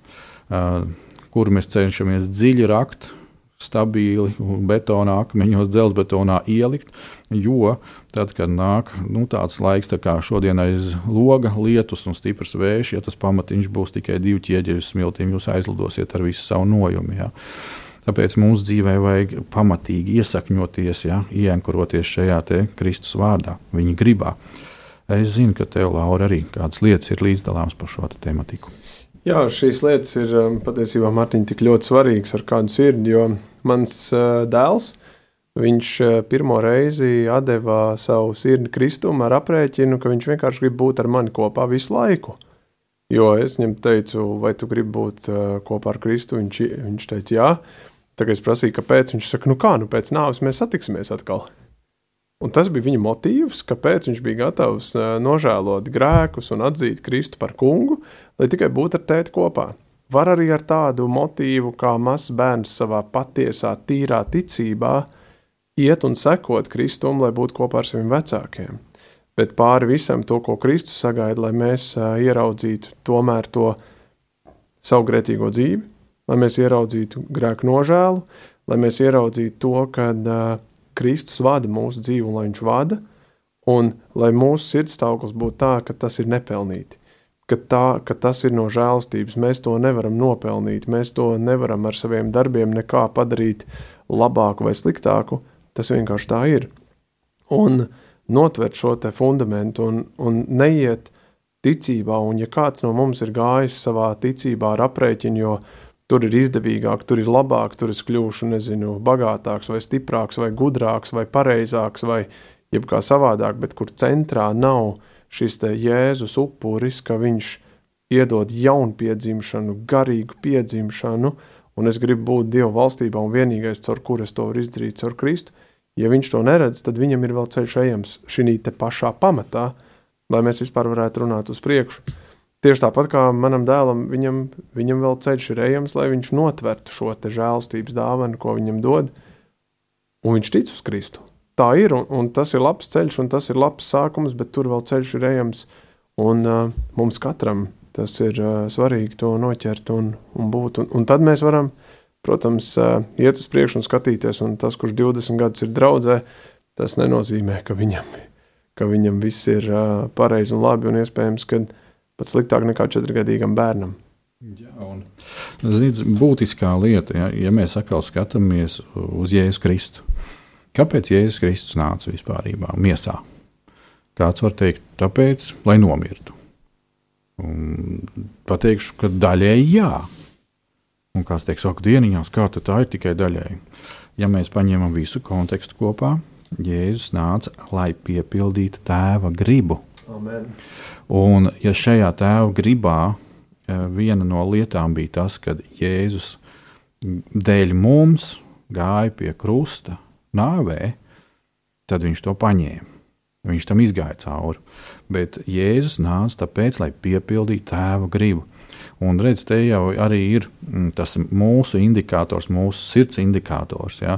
uh, kur mēs cenšamies dziļi rakt, stabili betonā, akmeņos, dzelzbetonā ielikt. Jo tad, kad nāk nu, tāds laiks, tā kā šodien aiz loga, lietus un stiprs vējš, ja tas pamatiņš būs tikai divu ķieģeļu smiltīm, jūs aizlidosiet ar visu savu nojumu. Ja. Tāpēc mums dzīvē vajag pamatīgi iesakņoties, ja, ienkuroties šajā Kristus vārdā, viņa gribā. Es zinu, ka tev, Laura, arī kādas lietas ir līdzdalāmas par šo tematiku. Jā, šīs lietas ir um, patiesībā Mārtiņa tik ļoti svarīgas ar kādu sirdi, jo mans uh, dēls, viņš uh, pirmo reizi deva savu sirdi Kristum ar aprēķinu, ka viņš vienkārši grib būt ar mani kopā visu laiku. Jo es viņam teicu, vai tu gribi būt uh, kopā ar Kristu, viņš, viņš teica jā. Tagad es prasīju, kāpēc, viņš saka, nu kā, nu pēc nāves mēs satiksimies atkal. Un tas bija viņa motīvs, kāpēc viņš bija gatavs nožēlot grēkus un atzīt Kristu par kungu, lai tikai būtu ar tēti kopā. Var arī ar tādu motīvu, kā mazs bērns savā patiesā, tīrā ticībā iet un sekot Kristum, lai būtu kopā ar saviem vecākiem. Bet pāri visam to, ko Kristus sagaida, lai mēs ieraudzītu tomēr to savu grēcīgo dzīvi, lai mēs ieraudzītu grēku nožēlu, lai mēs ieraudzītu to, ka uh, Kristus vada mūsu dzīvi un lai viņš vada, un lai mūsu sirdstāvoklis būtu tā, ka tas ir nepelnīti, ka, tā, ka tas ir no žēlstības, mēs to nevaram nopelnīt, mēs to nevaram ar saviem darbiem nekā padarīt labāku vai sliktāku, tas vienkārši tā ir. Un notvert šo te fundamentu un, un neiet ticībā, un ja kāds no mums ir gājis savā ticībā ar aprēķinu, jo tur ir izdevīgāk, tur ir labāk, tur es kļūšu, nezinu, bagātāks, vai stiprāks, vai gudrāks, vai pareizāks, vai jebkā savādāk, bet kur centrā nav šis Jēzus upuris, ka viņš iedod jaunpiedzimšanu, garīgu piedzimšanu, un es gribu būt Dieva valstībā un vienīgais, caur kur es to varu izdarīt, caur Kristu. Ja viņš to neredz, tad viņam ir vēl ceļš ejams šī te pašā pamatā, lai mēs vispār varētu runāt uz priekšu. Tieši tāpat kā manam dēlam, viņam, viņam vēl ceļš ir ejams, lai viņš notvertu šo žēlstības dāvanu, ko viņam dod, un viņš tic uz Kristu. Tā ir, un, un tas ir labs ceļš, un tas ir labs sākums, bet tur vēl ceļš ir ejams, un uh, mums katram tas ir uh, svarīgi to noķert un, un būt. Un, un tad mēs varam, protams, uh, iet uz priekšu un skatīties, un tas, kurš 20 gadus ir draudzē, tas nenozīmē, ka viņam, ka viņam viss ir uh, pareizi un labi, un iespējams, ka pat sliktāk nekā četrgadīgam bērnam. Jā, un ziniet, būtiskā lieta, ja, ja mēs atkal skatāmies uz Jēzus Kristu. Kāpēc Jēzus Kristus nāca vispār miesā? Kāds var teikt, tāpēc, lai nomirtu. Un pateikšu, ka daļēji jā. Un kāds teiks, ak, dieniņās, kā tā ir tikai daļēji. Ja mēs paņemam visu kontekstu kopā, Jēzus nāca, lai piepildītu tēva gribu. Amen. Un, ja šajā tēva gribā e, viena no lietām bija tas, ka Jēzus dēļ mums gāja pie krusta nāvē, tad viņš to paņēma. Viņš tam izgāja cauri. Bet Jēzus nāca tāpēc, lai piepildītu tēva gribu. Un redz, te jau arī ir mm, tas mūsu indikators, mūsu sirds indikators. Ja,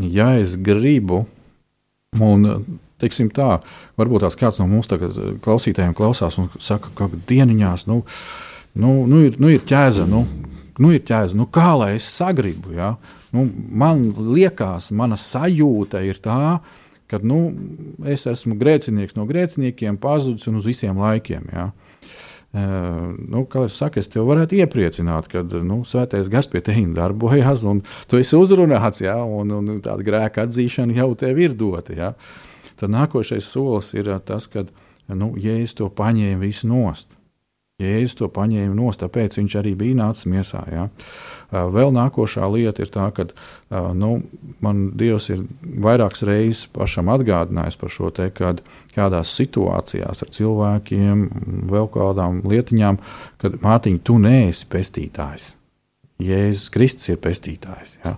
ja es gribu, un teiksim tā, varbūt tās kāds no mūsu klausītājiem klausās un saka, ka dieniņās nu, nu, nu, ir, nu ir ķēze. Nu, nu ir ķēze, nu kā lai es sagribu. Ja? Nu, man liekas, mana sajūta ir tā, ka nu, es esmu grēcinieks no grēciniekiem, pazudis un uz visiem laikiem. Ja? Uh, nu, kā jau teicu, es tevi varētu iepriecināt, ka nu, svētais gars pie tevis darbojas, un tu esi uzrunāts, ja, un, un tāda grēka atzīšana jau tev ir dota. Ja. Tad nākošais solis ir tas, ka nu, Jēzus to paņēma visu nost. Jēzus to paņēma no stūra, tāpēc viņš arī bija nācis miesā. Ja? Vēl nākošā lieta ir tā, ka nu, man Dievs ir vairākas reizes pašam atgādinājis par šo te, kad kādās situācijās ar cilvēkiem, vēl kādām lietiņām, kad Mārtiņ, tu neesi pestītājs. Jēzus Kristus ir pestītājs. Ja?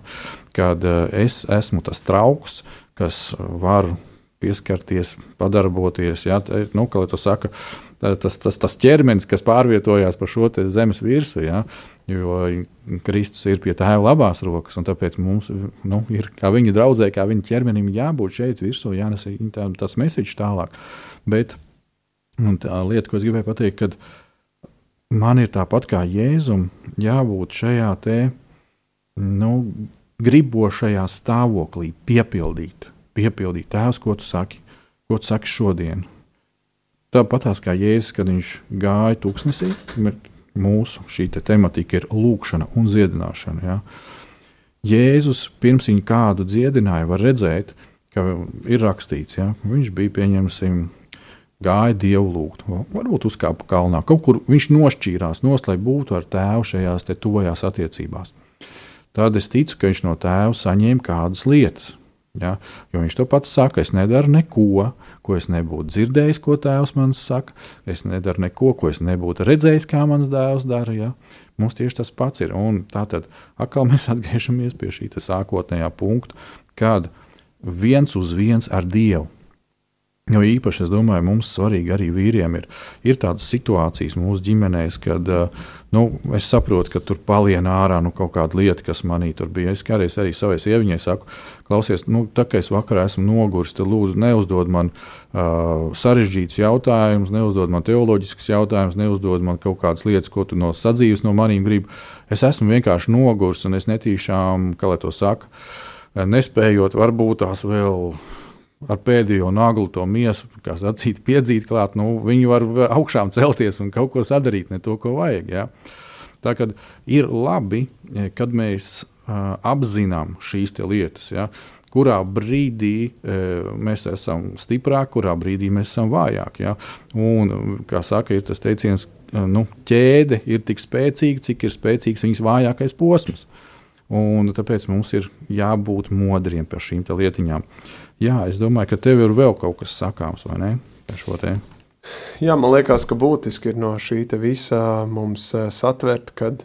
Kad es esmu tas trauks, kas var pieskarties, padarboties, ja? nu, kā saka, uh, tas, tas, tas ķermenis, kas pārvietojās pa šo zemes virsmu. Ja? Jo Kristus ir pie tēva labās rokas, un tāpēc mums nu, ir, kā viņa draudzē, kā viņa ķermenim, jābūt šeit virsū, jānes tā, tas mēsīčs tālāk. Bet tā lieta, ko es gribēju pateikt, kad man ir tāpat kā Jēzum, jābūt šajā te, nu, gribošajā stāvoklī, piepildīt, piepildīt tēvs, ko tu saki, ko tu saki šodien Tāpat kā Jēzus, kad viņš gāja tūkstnesī, mūsu šī te tematika ir lūkšana un dziedināšana. Ja? Jēzus pirms viņa kādu dziedināja, var redzēt, ka ir rakstīts, ja? viņš bija pieņemsim. Gāja dievu lūgt, varbūt uzkāpa kalnā. Kaut kur viņš nošķīrās, nost, lai būtu ar tēvu šajās tuvajās attiecībās. Tad es ticu, ka viņš no tēva saņēma kādas lietas. Ja? Jo viņš to pats saka, es nedaru neko, ko es nebūtu dzirdējis, ko tēvs man saka. Es nedaru neko, ko es nebūtu redzējis, kā mans dēls dara. Ja? Mums tieši tas pats ir. Un tā tad atkal mēs atgriežamies pie šī sākotnējā punkta, kad viens uz viens ar Dievu Jo īpaši es domāju, mums svarīgi arī vīriem ir, ir tādas situācijas mūsu ģimenēs, kad nu, es saprotu, ka tur palien ārā nu, kaut kāda lieta, kas manī tur bija. Es kādreiz arī savai sieviņai saku, klausies, nu, tā kā es vakarā esmu noguris, tad lūdzu neuzdod man uh, sarežģītus jautājumus, neuzdod man teoloģiskus jautājumus, neuzdod man kaut kādas lietas, ko tu no sadzīves no manīm gribi. Es esmu vienkārši noguris un es netīšām, kā lai to saka, nespējot varbūt tās vēl ar pēdējo naglu to miesu, kā sacīt, piedzīt klāt, nu, viņi var augšām celties un kaut ko sadarīt, ne to, ko vajag. Ja? Tā kā ir labi, e, kad mēs uh, apzinām šīs lietas. Ja? Kurā brīdī e, mēs esam stiprāki, kurā brīdī mēs esam vājāki. Ja? Un, kā saka, ir tas teiciens, nu, ķēde ir tik spēcīga, cik ir spēcīgs viņas vājākais posms. Un tāpēc mums ir jābūt modriem par šīm lietiņām. Jā, es domāju, ka tev ir vēl kaut kas sakāms, vai ne? Par šo tēmu. Jā, man liekas, ka būtiski ir no šī visa mums eh, satvert, ka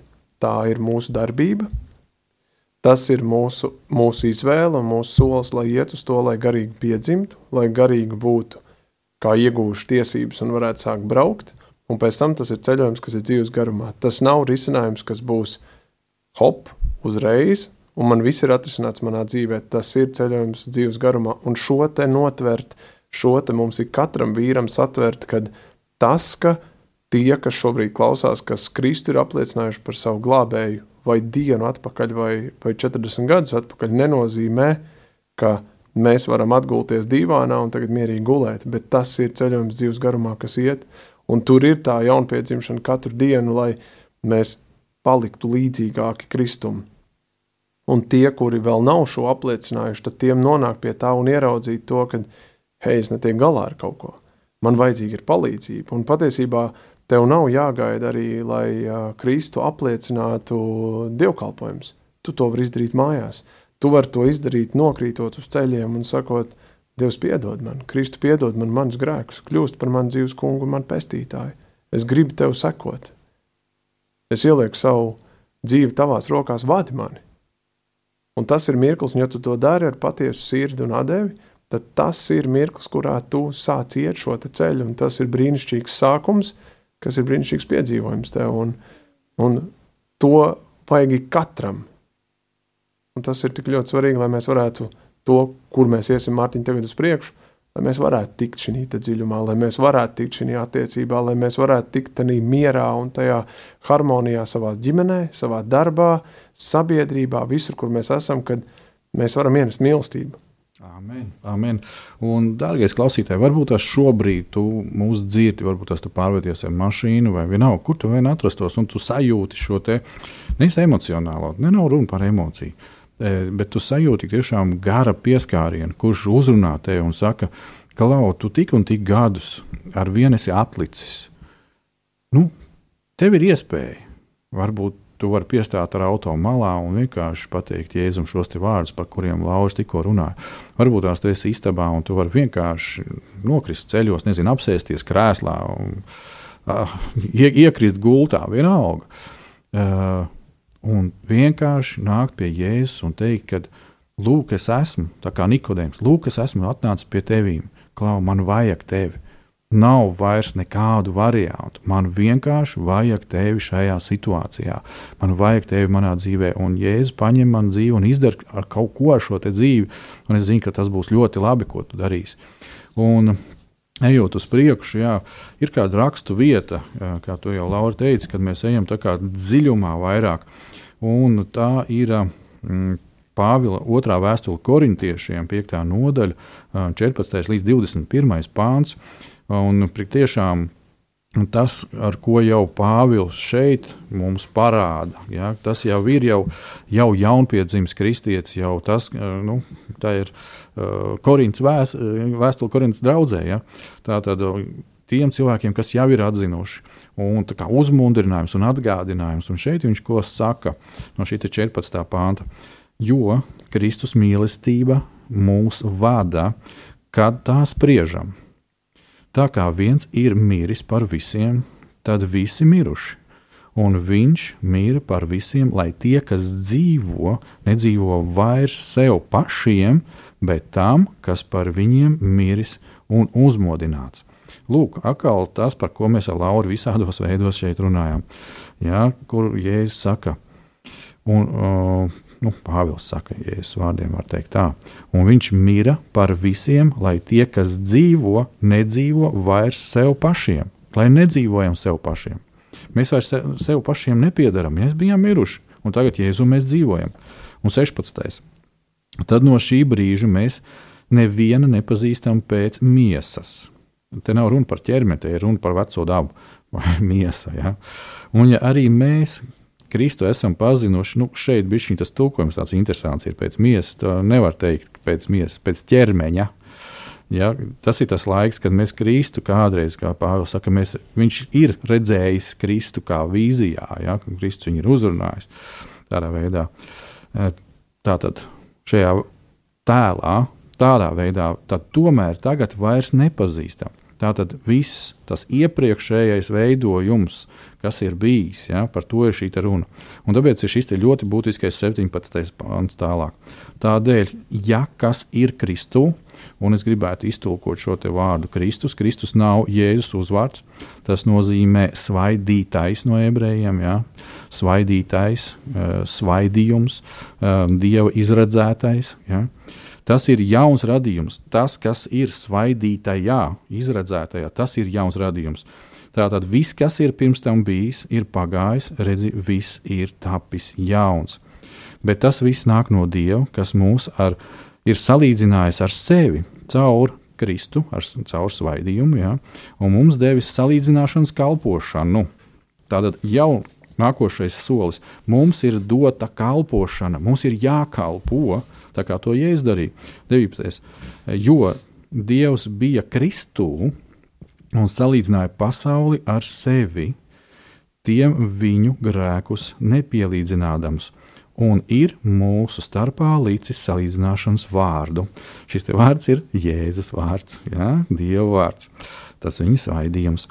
tā ir mūsu darbība. Tas ir mūsu, mūsu izvēle un mūsu solis, lai iet uz to, lai garīgi piedzimtu, lai garīgi būtu kā iegūšu tiesības un varētu sākt braukt. Un pēc tam tas ir ceļojums, kas ir dzīves garumā. Tas nav risinājums, kas būs hop, uzreiz, un man viss ir atrisināts manā dzīvē. Tas ir ceļojums dzīves garumā, un šo te notvert, šo te mums ir katram vīram satvert, kad tas, ka tie, kas šobrīd klausās, kas Kristu ir apliecinājuši par savu glābēju, vai dienu atpakaļ, vai, vai 40 gadus atpakaļ, nenozīmē, ka mēs varam atgulties divānā un tagad mierīgi gulēt, bet tas ir ceļojums dzīves garumā, kas iet, un tur ir tā jaunpiedzimšana katru dienu, lai mēs paliktu līdzīgāki Kristum. Un tie, kuri vēl nav šo apliecinājuši, tad tiem nonāk pie tā un ieraudzīt to, ka, hei, es netiek galā ar kaut ko. Man vajadzīga ir palīdzība. Un patiesībā tev nav jāgaida arī, lai Kristu apliecinātu dievkalpojums. Tu to vari izdarīt mājās. Tu vari to izdarīt, nokrītot uz ceļiem un sakot, Dievs piedod man, Kristu piedod man manus grēkus, kļūst par manu dzīves kungu un man pestītāju. Es gribu tev sekot. Es ielieku savu dzīvi tavās rokās, vadi mani. Un tas ir mirklis, un ja tu to dari ar patiesu sirdi un atdevi, tad tas ir mirklis, kurā tu sāc iet šo ceļu, un tas ir brīnišķīgs sākums, kas ir brīnišķīgs piedzīvojums tev, un, un to vajag katram. Un tas ir tik ļoti svarīgi, lai mēs varētu to, kur mēs iesim, Mārtiņ, tagad uz priekšu, lai mēs varētu tikt šī dziļumā, lai mēs varētu tikt šī attiecībā, lai mēs varētu tikt tādā mierā un tajā harmonijā savā ģimenē, savā darbā, sabiedrībā, visur, kur mēs esam, kad mēs varam ienest mīlestību. Amen. Amen. Un, dārgais klausītāj, varbūt tas šobrīd tu mūs dzirdi, varbūt tas tu pārvieties ar mašīnu vai vienalga, kur tu vien atrastos, un tu sajūti šo te nevis emocionālo, ne nav runa par emociju bet tu sajūti tiešām gara pieskārienu, kurš uzrunā tevi un saka, ka lau, tu tik un tik gadus ar vienu esi atlicis. Nu, tev ir iespēja. Varbūt tu vari piestāt ar auto malā un vienkārši pateikt Jēzum šos vārdus, par kuriem Lauris tikko runāja. Varbūt tās tu esi istabā un tu vari vienkārši nokrist ceļos, nezinu, apsēsties krēslā un uh, iekrist gultā, vienalga. Uh, un vienkārši nākt pie Jēzus un teikt, ka, lūk, es esmu, tā kā Nikodējums, lūk, es esmu atnācis pie tevīm, klau, man vajag tevi. Nav vairs nekādu variantu. Man vienkārši vajag tevi šajā situācijā. Man vajag tevi manā dzīvē, un Jēzus paņem manu dzīvi un izdara ar kaut ko ar šo dzīvi. Un es zinu, ka tas būs ļoti labi, ko tu darīsi. Un Ejot uz priekšu, jā, ir kāda rakstu vieta, kā tu jau Laura teici, kad mēs ejam tā kā dziļumā vairāk. Un tā ir mm, Pāvila otrā vēstule korintiešiem, 5. nodaļa, 14. līdz 21. pāns. Un tiešām tas, ar ko jau Pāvils šeit mums parāda, ja, tas jau ir jau, jau jaunpiedzimis kristietis, jau tas nu, ir uh, Korintas vēst, vēstule Korintas draudzē. Ja. Tātad tiem cilvēkiem, kas jau ir atzinuši, un uzmundrinājums un atgādinājums, un šeit viņš ko saka no šī 14. pānta. Jo Kristus mīlestība mūs vada, kad tā spriežam Tā kā viens ir miris par visiem, tad visi miruši. Un viņš mīra par visiem, lai tie, kas dzīvo, nedzīvo vairs sev pašiem, bet tam, kas par viņiem miris un uzmodināts. Lūk, atkal tas, par ko mēs ar Lauru visādos veidos šeit runājam. Ja, kur Jēzus saka, un, uh, Nu, Pāvils saka, Jēzus vārdiem var teikt tā. Un viņš mira par visiem, lai tie, kas dzīvo, nedzīvo vairs sev pašiem, lai nedzīvojam sev pašiem. Mēs vairs sev pašiem nepiedaram, mēs bijām miruši, un tagad Jēzu mēs dzīvojam. Un 16. Tad no šī brīža mēs nevienu nepazīstam pēc miesas. Te nav runa par ķermeni, te ir runa par veco dabu vai miesa. Ja? Un ja arī mēs, Kristu esam pazinuši, nu, šeit bija tas tulkojums tāds interesants, ir pēc miesas. Nevar teikt, pēc miesas, pēc ķermeņa. Ja, tas ir tas laiks, kad mēs Kristu kādreiz, kā Pāvils saka, mēs, viņš ir redzējis Kristu kā vīzijā, ja, ka Kristus viņu ir uzrunājis tādā veidā. E, tātad šajā tēlā, tādā veidā, tad tomēr tagad vairs nepazīstam. Tātad viss tas iepriekšējais veidojums, kas ir bijis, ja, par to ir šī runa. Un tāpēc ir šis ļoti būtiskais 17. pāns tālāk. Tādēļ, ja kas ir Kristu, un es gribētu iztulkot šo vārdu Kristus, Kristus nav Jēzus uzvārds, tas nozīmē svaidītais no ebrejiem, ja, svaidītais, eh, svaidījums, eh, Dieva izredzētais. Ja. Tas ir jauns radījums. Tas, kas ir svaidītajā, izredzētajā, tas ir jauns radījums. Tātad viss, kas ir pirms tam bijis, ir pagājis, redzi, viss ir tapis jauns. Bet tas viss nāk no Dieva, kas mūs ar, ir salīdzinājis ar sevi caur Kristu, ar, caur svaidījumu, ja, un mums devis salīdzināšanas kalpošanu. Tātad jau nākošais solis mums ir dota kalpošana, mums ir jākalpo tā kā to Jēzus darīja. 19. Jo Dievs bija Kristū un salīdzināja pasauli ar sevi, tiem viņu grēkus nepielīdzinādams. Un ir mūsu starpā līdzis salīdzināšanas vārdu. Šis vārds ir Jēzus vārds, jā, Dieva vārds. Tas viņa svaidījums.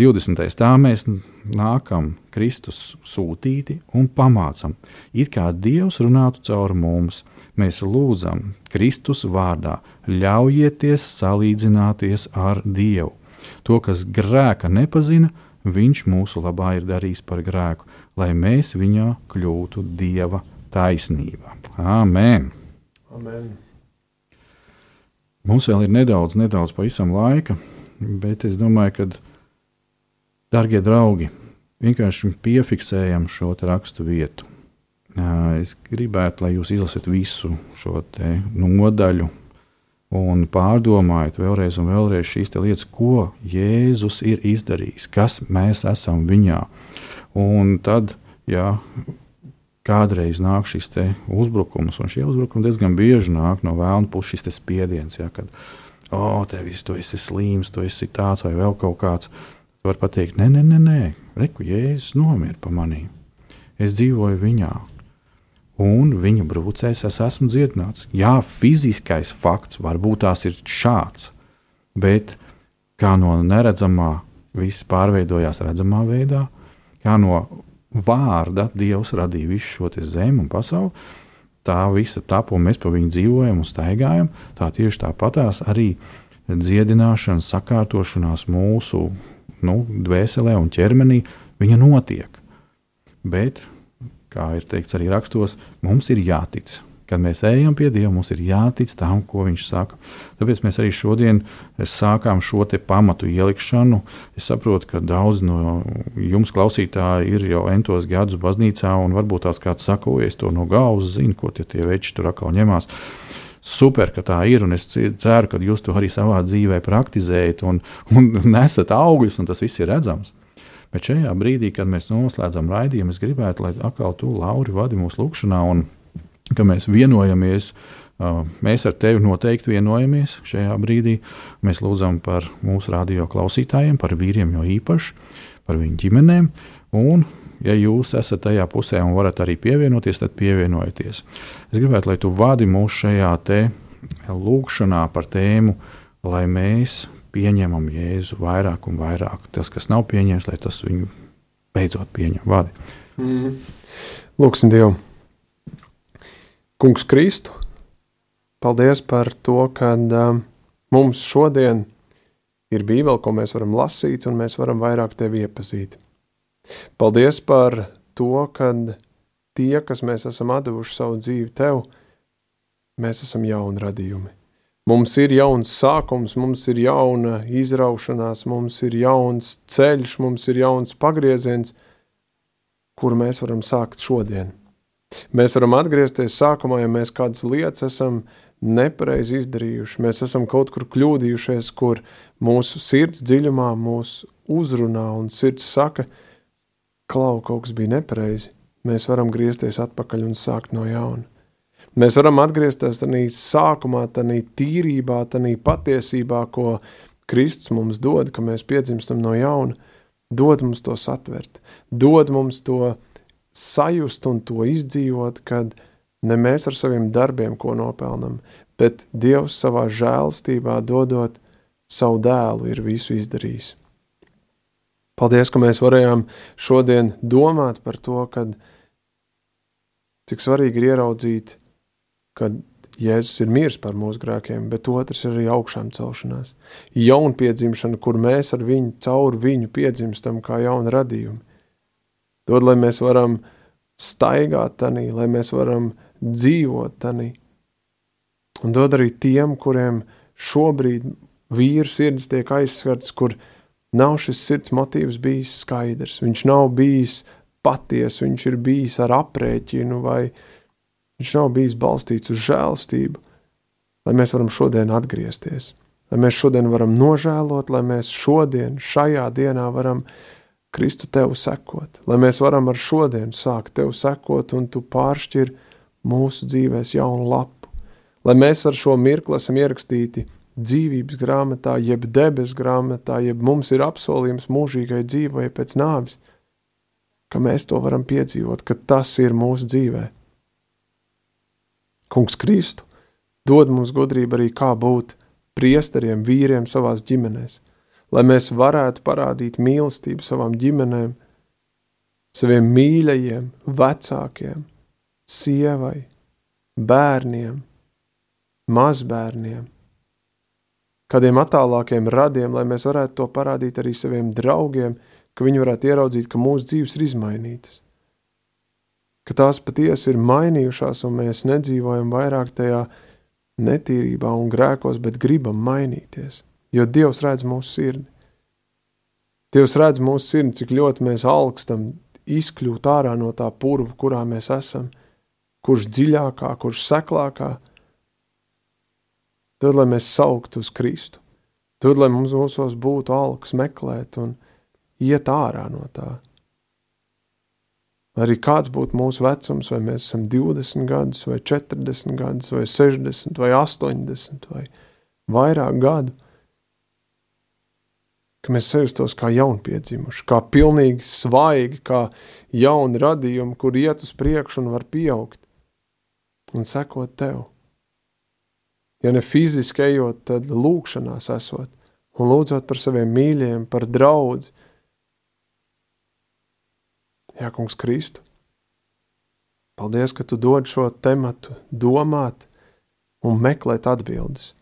20. tā mēs nākam Kristus sūtīti un pamācam, it kā Dievs runātu caur mums mēs lūdzam Kristus vārdā, ļaujieties salīdzināties ar Dievu. To, kas grēka nepazina, Viņš mūsu labā ir darījis par grēku, lai mēs viņā kļūtu Dieva taisnība. Amen! Amen. Mums vēl ir nedaudz, nedaudz pavisam laika, bet es domāju, ka, darbie draugi, vienkārši piefiksējam šo rakstu vietu Es gribētu, lai jūs izlasiet visu šo nodaļu un pārdomājat vēlreiz un vēlreiz šīs lietas, ko Jēzus ir izdarījis, kas mēs esam viņā. Un tad, ja kādreiz nāk šis uzbrukums, un šie uzbrukumi diezgan bieži nāk no vēlna puses, šis spiediens, ja, kad, oh, tev viss, tu esi slims, tu esi tāds vai vēl kaut kāds, var pateikt, nē, nē, nē, nē reku Jēzus nomira pa manīm. Es dzīvoju viņā, un viņa brūcēs es esmu dziedināts. Jā, fiziskais fakts varbūt tās ir šāds, bet kā no neredzamā viss pārveidojās redzamā veidā, kā no vārda Dievs radīja visu šo zemi un pasauli. Tā visa tapa, un mēs pa viņu dzīvojam un staigājam. Tā tieši tāpatās arī dziedināšana, sakārtošanās mūsu nu, dvēselē un ķermenī, viņa notiek. Bet, kā ir teikts arī rakstos, mums ir jātic. Kad mēs ejam pie Dieva, mums ir jātic tam, ko Viņš saka. Tāpēc mēs arī šodien sākām šo pamatu ielikšanu. Es saprotu, ka daudz no jums klausītāji ir jau entos gadus baznīcā, un varbūt tās kāds saka, o, es to no galvas zinu, ko tie, tie veči tur atkal ņemās. Super, ka tā ir, un es ceru, ka jūs to arī savā dzīvē praktizējat un, un nesat augļus, un tas viss ir redzams. Bet šajā brīdī, kad mēs noslēdzam raidījumu, es gribētu, lai atkal tu, Lauri, vadi mūsu lūgšanā, un ka mēs vienojamies. Mēs ar tevi noteikti vienojamies šajā brīdī. Mēs lūdzam par mūsu radio klausītājiem, par vīriem jo īpaši, par viņu ģimenēm. Un, ja jūs esat tajā pusē un varat arī pievienoties, tad pievienojieties. Es gribētu, lai tu vadi mūs šajā lūkšanā par tēmu, lai mēs pieņemam Jēzu vairāk un vairāk. Tas, kas nav pieņemts, lai tas viņu beidzot pieņem. Vadi. Mm -hmm. Lūksim Dievu! Kungs Kristu, paldies par to, ka uh, mums šodien ir Bībele, ko mēs varam lasīt, un mēs varam vairāk tevi iepazīt. Paldies par to, ka tie, kas mēs esam devuši savu dzīvi tev, mēs esam jauni radījumi. Mums ir jauns sākums, mums ir jauna izraušanās, mums ir jauns ceļš, mums ir jauns pagrieziens, kuru mēs varam sākt šodien. Mēs varam atgriezties sākumā, ja mēs kādas lietas esam nepareizi izdarījuši. Mēs esam kaut kur kļūdījušies, kur mūsu sirds dziļumā mūs uzrunā un sirds saka, klau, kaut kas bija nepareizi. Mēs varam griezties atpakaļ un sākt no jauna. Mēs varam atgriezties tādā sākumā, tādā tīrībā, tādā patiesībā, ko Kristus mums dod, ka mēs piedzimstam no jauna. Dod mums to satvert, dod mums to sajust un to izdzīvot, kad ne mēs ar saviem darbiem ko nopelnam, bet Dievs savā žēlstībā dodot savu dēlu ir visu izdarījis. Paldies, ka mēs varējām šodien domāt par to, kad cik svarīgi ir ieraudzīt, ka Jēzus ir miris par mūsu grēkiem, bet otrs ir arī augšām celšanās. Jaunpiedzimšana, kur mēs ar viņu, caur viņu piedzimstam kā jauni radījumi. Dod, lai mēs varam staigāt tanī, lai mēs varam dzīvot tanī. Un dod arī tiem, kuriem šobrīd vīru sirds tiek aizskarts, kur nav šis sirds motīvs bijis skaidrs. Viņš nav bijis paties, viņš ir bijis ar aprēķinu vai viņš nav bijis balstīts uz žēlstību, lai mēs varam šodien atgriezties, lai mēs šodien varam nožēlot, lai mēs šodien, šajā dienā varam Kristu tev sekot, lai mēs varam ar šodienu sākt tev sekot un tu pāršķir mūsu dzīvēs jaunu lapu, lai mēs ar šo mirkli esam ierakstīti dzīvības grāmatā, jeb debes grāmatā, jeb mums ir apsolījums mūžīgai dzīvai pēc nāvis, ka mēs to varam piedzīvot, ka tas ir mūsu dzīvē. Kungs Kristu dod mums gudrību arī kā būt priesteriem, vīriem savās ģimenēs, lai mēs varētu parādīt mīlestību savām ģimenēm, saviem mīļajiem, vecākiem, sievai, bērniem, mazbērniem, kādiem attālākiem radiem, lai mēs varētu to parādīt arī saviem draugiem, ka viņi varētu ieraudzīt, ka mūsu dzīves ir izmainītas, ka tās patiesi ir mainījušās un mēs nedzīvojam vairāk tajā netīrībā un grēkos, bet gribam mainīties jo Dievs redz mūsu sirdi. Dievs redz mūsu sirdi, cik ļoti mēs alkstam izkļūt ārā no tā purva, kurā mēs esam, kurš dziļākā, kurš seklākā. Tad, lai mēs sauktu uz Kristu, tad, lai mums mūsos būtu alks meklēt un iet ārā no tā. Arī kāds būtu mūsu vecums, vai mēs esam 20 gadus, vai 40 gadus, vai 60, vai 80, vai vairāk gadu ka mēs sajustos kā jaunpiedzimuši, kā pilnīgi svaigi, kā jauni radījumi, kur iet uz priekšu un var pieaugt un sekot tev. Ja ne fiziski ejot, tad lūkšanās esot un lūdzot par saviem mīļiem, par draudzi. Jā, kungs Kristu, paldies, ka tu dod šo tematu domāt un meklēt atbildes.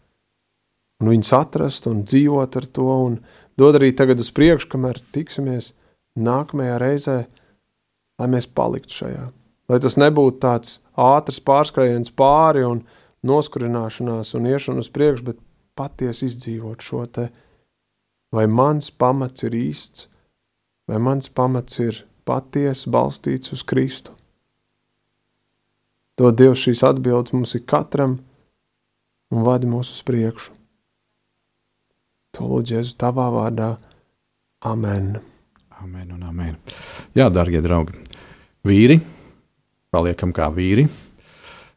Un viņus atrast un dzīvot ar to un dod arī tagad uz priekšu, kamēr tiksimies nākamajā reizē, lai mēs paliktu šajā. Lai tas nebūtu tāds ātrs pārskrējiens pāri un noskurināšanās un iešana uz priekšu, bet patiesi izdzīvot šo te, vai mans pamats ir īsts, vai mans pamats ir patiesi balstīts uz Kristu. To Dievs šīs atbildes mums ir katram un vadi mūs uz priekšu. To lūdzu Jēzu tavā vārdā. Amen. Amen un amen. Jā, darbie draugi, vīri, paliekam kā vīri.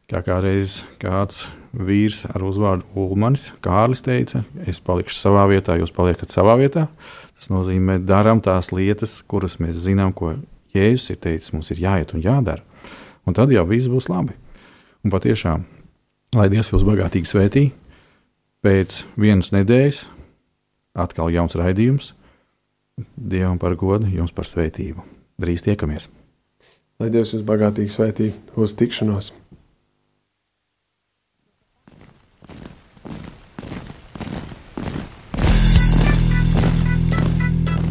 Kā kādreiz kāds vīrs ar uzvārdu Ulmanis, Kārlis teica, es palikšu savā vietā, jūs paliekat savā vietā. Tas nozīmē, darām tās lietas, kuras mēs zinām, ko Jēzus ir teicis, mums ir jāiet un jādara. Un tad jau viss būs labi. Un patiešām, lai Dievs jūs bagātīgi svētī, pēc vienas nedēļas atkal jauns raidījums. Dievam par godu, jums par svētību. Drīz tiekamies! Lai Dievs jūs bagātīgi svētī uz tikšanos!